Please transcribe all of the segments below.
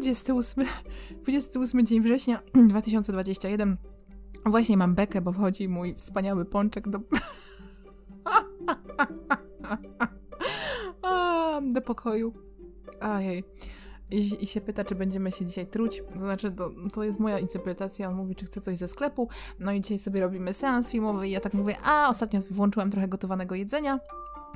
28, 28 dzień września 2021. Właśnie mam bekę, bo wchodzi mój wspaniały pączek do... do pokoju. Ajej. I, I, się pyta, czy będziemy się dzisiaj truć. To znaczy, to, to jest moja interpretacja. On mówi, czy chce coś ze sklepu. No i dzisiaj sobie robimy seans filmowy. I ja tak mówię, a ostatnio włączyłem trochę gotowanego jedzenia.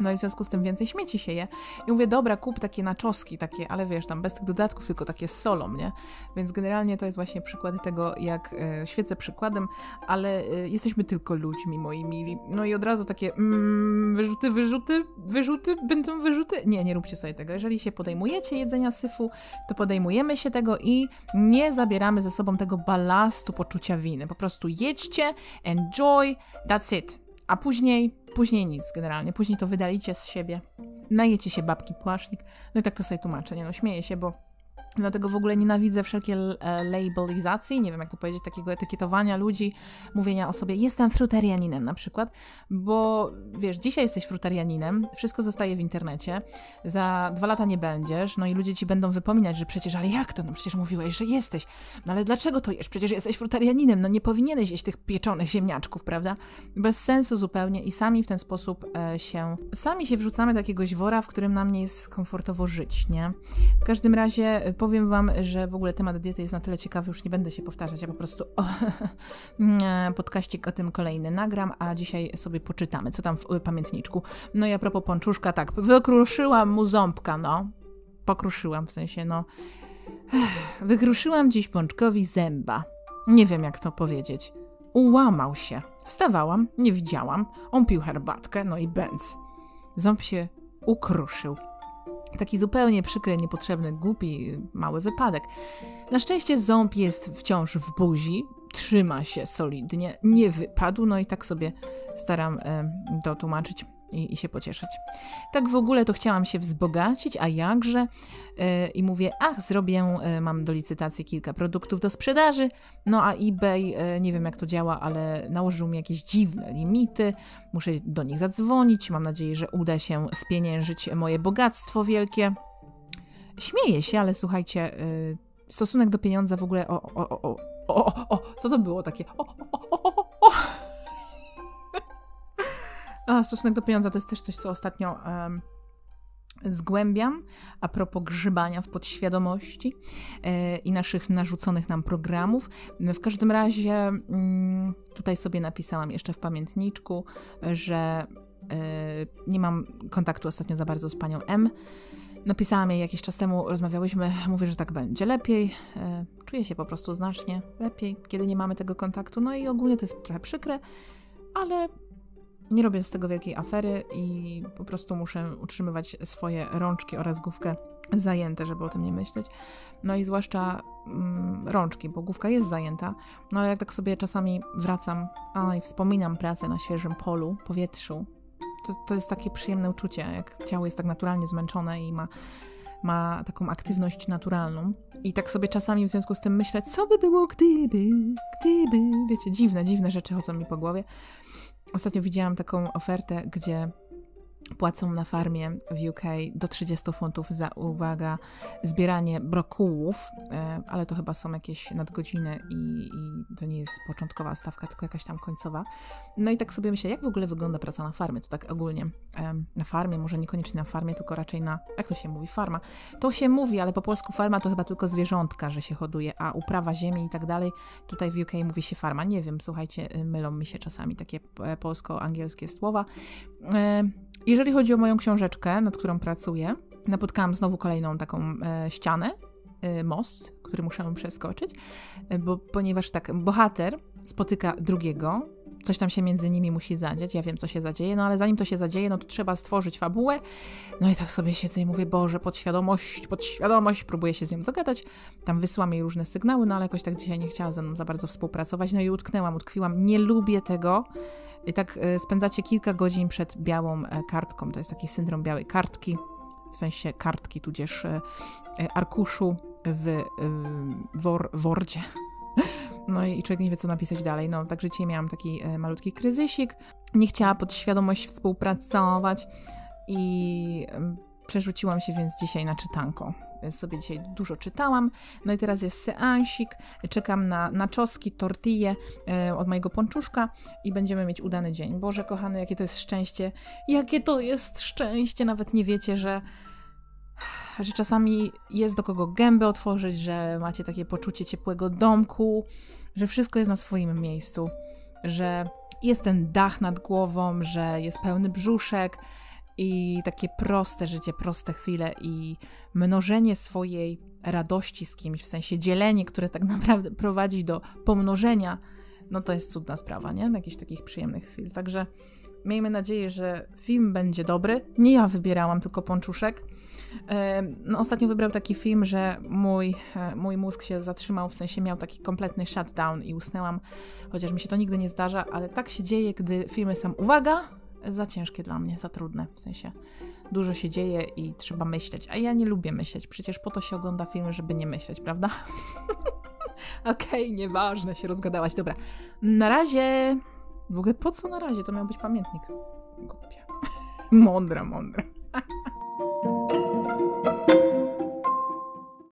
No i w związku z tym więcej śmieci się je. I mówię, dobra, kup takie naczoski, takie, ale wiesz, tam bez tych dodatków, tylko takie z solą, nie? Więc generalnie to jest właśnie przykład tego, jak e, świecę przykładem, ale e, jesteśmy tylko ludźmi, moi mili. No i od razu takie mm, wyrzuty, wyrzuty, wyrzuty, będą wyrzuty. Nie, nie róbcie sobie tego. Jeżeli się podejmujecie jedzenia syfu, to podejmujemy się tego i nie zabieramy ze sobą tego balastu poczucia winy. Po prostu jedźcie, enjoy, that's it. A później Później nic generalnie, później to wydalicie z siebie, najecie się babki płasznik, no i tak to sobie tłumaczę, nie no, śmieję się, bo Dlatego w ogóle nienawidzę wszelkiej e, labelizacji, nie wiem jak to powiedzieć, takiego etykietowania ludzi, mówienia o sobie, jestem fruterianinem na przykład, bo wiesz, dzisiaj jesteś fruterianinem, wszystko zostaje w internecie, za dwa lata nie będziesz, no i ludzie ci będą wypominać, że przecież, ale jak to, no przecież mówiłeś, że jesteś, no ale dlaczego to jesz, przecież jesteś fruterianinem, no nie powinieneś jeść tych pieczonych ziemniaczków, prawda? Bez sensu zupełnie i sami w ten sposób e, się, sami się wrzucamy do jakiegoś wora, w którym nam nie jest komfortowo żyć, nie? W każdym razie e, powiem Wam, że w ogóle temat diety jest na tyle ciekawy, już nie będę się powtarzać, ja po prostu o, podkaścik o tym kolejny nagram, a dzisiaj sobie poczytamy, co tam w pamiętniczku. No i a propos pączuszka, tak, wykruszyłam mu ząbka, no. Pokruszyłam, w sensie, no. Wykruszyłam dziś pączkowi zęba. Nie wiem, jak to powiedzieć. Ułamał się. Wstawałam, nie widziałam. On pił herbatkę, no i bęc. Ząb się ukruszył. Taki zupełnie przykry, niepotrzebny, głupi, mały wypadek. Na szczęście ząb jest wciąż w buzi, trzyma się solidnie, nie wypadł, no i tak sobie staram e, to tłumaczyć i, i, się pocieszyć. Tak w ogóle to chciałam się wzbogacić, a jakże? Yy, I mówię, ach, zrobię, yy, mam do licytacji kilka produktów do sprzedaży, no a eBay, yy, nie wiem jak to działa, ale nałożył mi jakieś dziwne limity, muszę do nich zadzwonić, mam nadzieję, że uda się spieniężyć moje bogactwo wielkie. Śmieję się, ale słuchajcie, stosunek do pieniądza w ogóle, o, o, o, o, o, o, co to było takie? O, o, o. A, stosunek do pieniądza to jest też coś, co ostatnio um, zgłębiam a propos grzybania w podświadomości e, i naszych narzuconych nam programów. W każdym razie mm, tutaj sobie napisałam jeszcze w pamiętniczku, że e, nie mam kontaktu ostatnio za bardzo z panią M. Napisałam jej jakiś czas temu, rozmawiałyśmy, mówię, że tak będzie lepiej. E, czuję się po prostu znacznie lepiej, kiedy nie mamy tego kontaktu. No i ogólnie to jest trochę przykre, ale nie robię z tego wielkiej afery i po prostu muszę utrzymywać swoje rączki oraz główkę zajęte, żeby o tym nie myśleć. No i zwłaszcza mm, rączki, bo główka jest zajęta, no ale jak tak sobie czasami wracam a, i wspominam pracę na świeżym polu, powietrzu, to, to jest takie przyjemne uczucie, jak ciało jest tak naturalnie zmęczone i ma, ma taką aktywność naturalną. I tak sobie czasami w związku z tym myślę, co by było gdyby, gdyby, wiecie, dziwne, dziwne rzeczy chodzą mi po głowie. Ostatnio widziałam taką ofertę, gdzie płacą na farmie w UK do 30 funtów za, uwaga, zbieranie brokułów, e, ale to chyba są jakieś nadgodziny i, i, to nie jest początkowa stawka, tylko jakaś tam końcowa. No i tak sobie myślę, jak w ogóle wygląda praca na farmie, to tak ogólnie na farmie, może niekoniecznie na farmie, tylko raczej na, jak to się mówi, farma. To się mówi, ale po polsku farma to chyba tylko zwierzątka, że się hoduje, a uprawa ziemi i tak dalej, tutaj w UK mówi się farma. Nie wiem, słuchajcie, mylą mi się czasami takie e, polsko-angielskie słowa. E, jeżeli chodzi o moją książeczkę, nad którą pracuję, napotkałam znowu kolejną taką e, ścianę, e, most, który muszę przeskoczyć, bo, ponieważ tak, bohater spotyka drugiego, coś tam się między nimi musi zadzieć, ja wiem, co się zadzieje, no ale zanim to się zadzieje, no to trzeba stworzyć fabułę, no i tak sobie siedzę i mówię, Boże, podświadomość, podświadomość, próbuję się z nią dogadać, tam wysłam jej różne sygnały, no ale jakoś tak dzisiaj nie chciała ze mną za bardzo współpracować, no i utknęłam, utkwiłam, nie lubię tego, i tak e, spędzacie kilka godzin przed białą e, kartką. To jest taki syndrom białej kartki, w sensie kartki, tudzież e, arkuszu w wor, Wordzie. No i człowiek nie wie, co napisać dalej. No, także dzisiaj miałam taki malutki kryzysik. Nie chciała podświadomość współpracować i przerzuciłam się więc dzisiaj na czytanko. więc sobie dzisiaj dużo czytałam. No i teraz jest seansik, czekam na, na czoski, tortille e, od mojego ponczuszka i będziemy mieć udany dzień. Boże kochany, jakie to jest szczęście, jakie to jest szczęście, nawet nie wiecie, że że czasami jest do kogo gębę otworzyć, że macie takie poczucie ciepłego domku, że wszystko jest na swoim miejscu, że jest ten dach nad głową, że jest pełny brzuszek i takie proste życie, proste chwile i mnożenie swojej radości z kimś, w sensie dzielenie, które tak naprawdę prowadzi do pomnożenia, no to jest cudna sprawa, nie? Jakichś takich przyjemnych chwil. Także miejmy nadzieję, że film będzie dobry. Nie ja wybierałam, tylko Ponczuszek. No, ostatnio wybrał taki film, że mój, e, mój mózg się zatrzymał, w sensie miał taki kompletny shutdown i usnęłam, chociaż mi się to nigdy nie zdarza, ale tak się dzieje, gdy filmy są, uwaga, za ciężkie dla mnie, za trudne, w sensie dużo się dzieje i trzeba myśleć, a ja nie lubię myśleć, przecież po to się ogląda filmy, żeby nie myśleć, prawda? Okej, okay, nieważne, się rozgadałaś, dobra. Na razie... W ogóle po co na razie? To miał być pamiętnik. Głupia. mądra, mądra.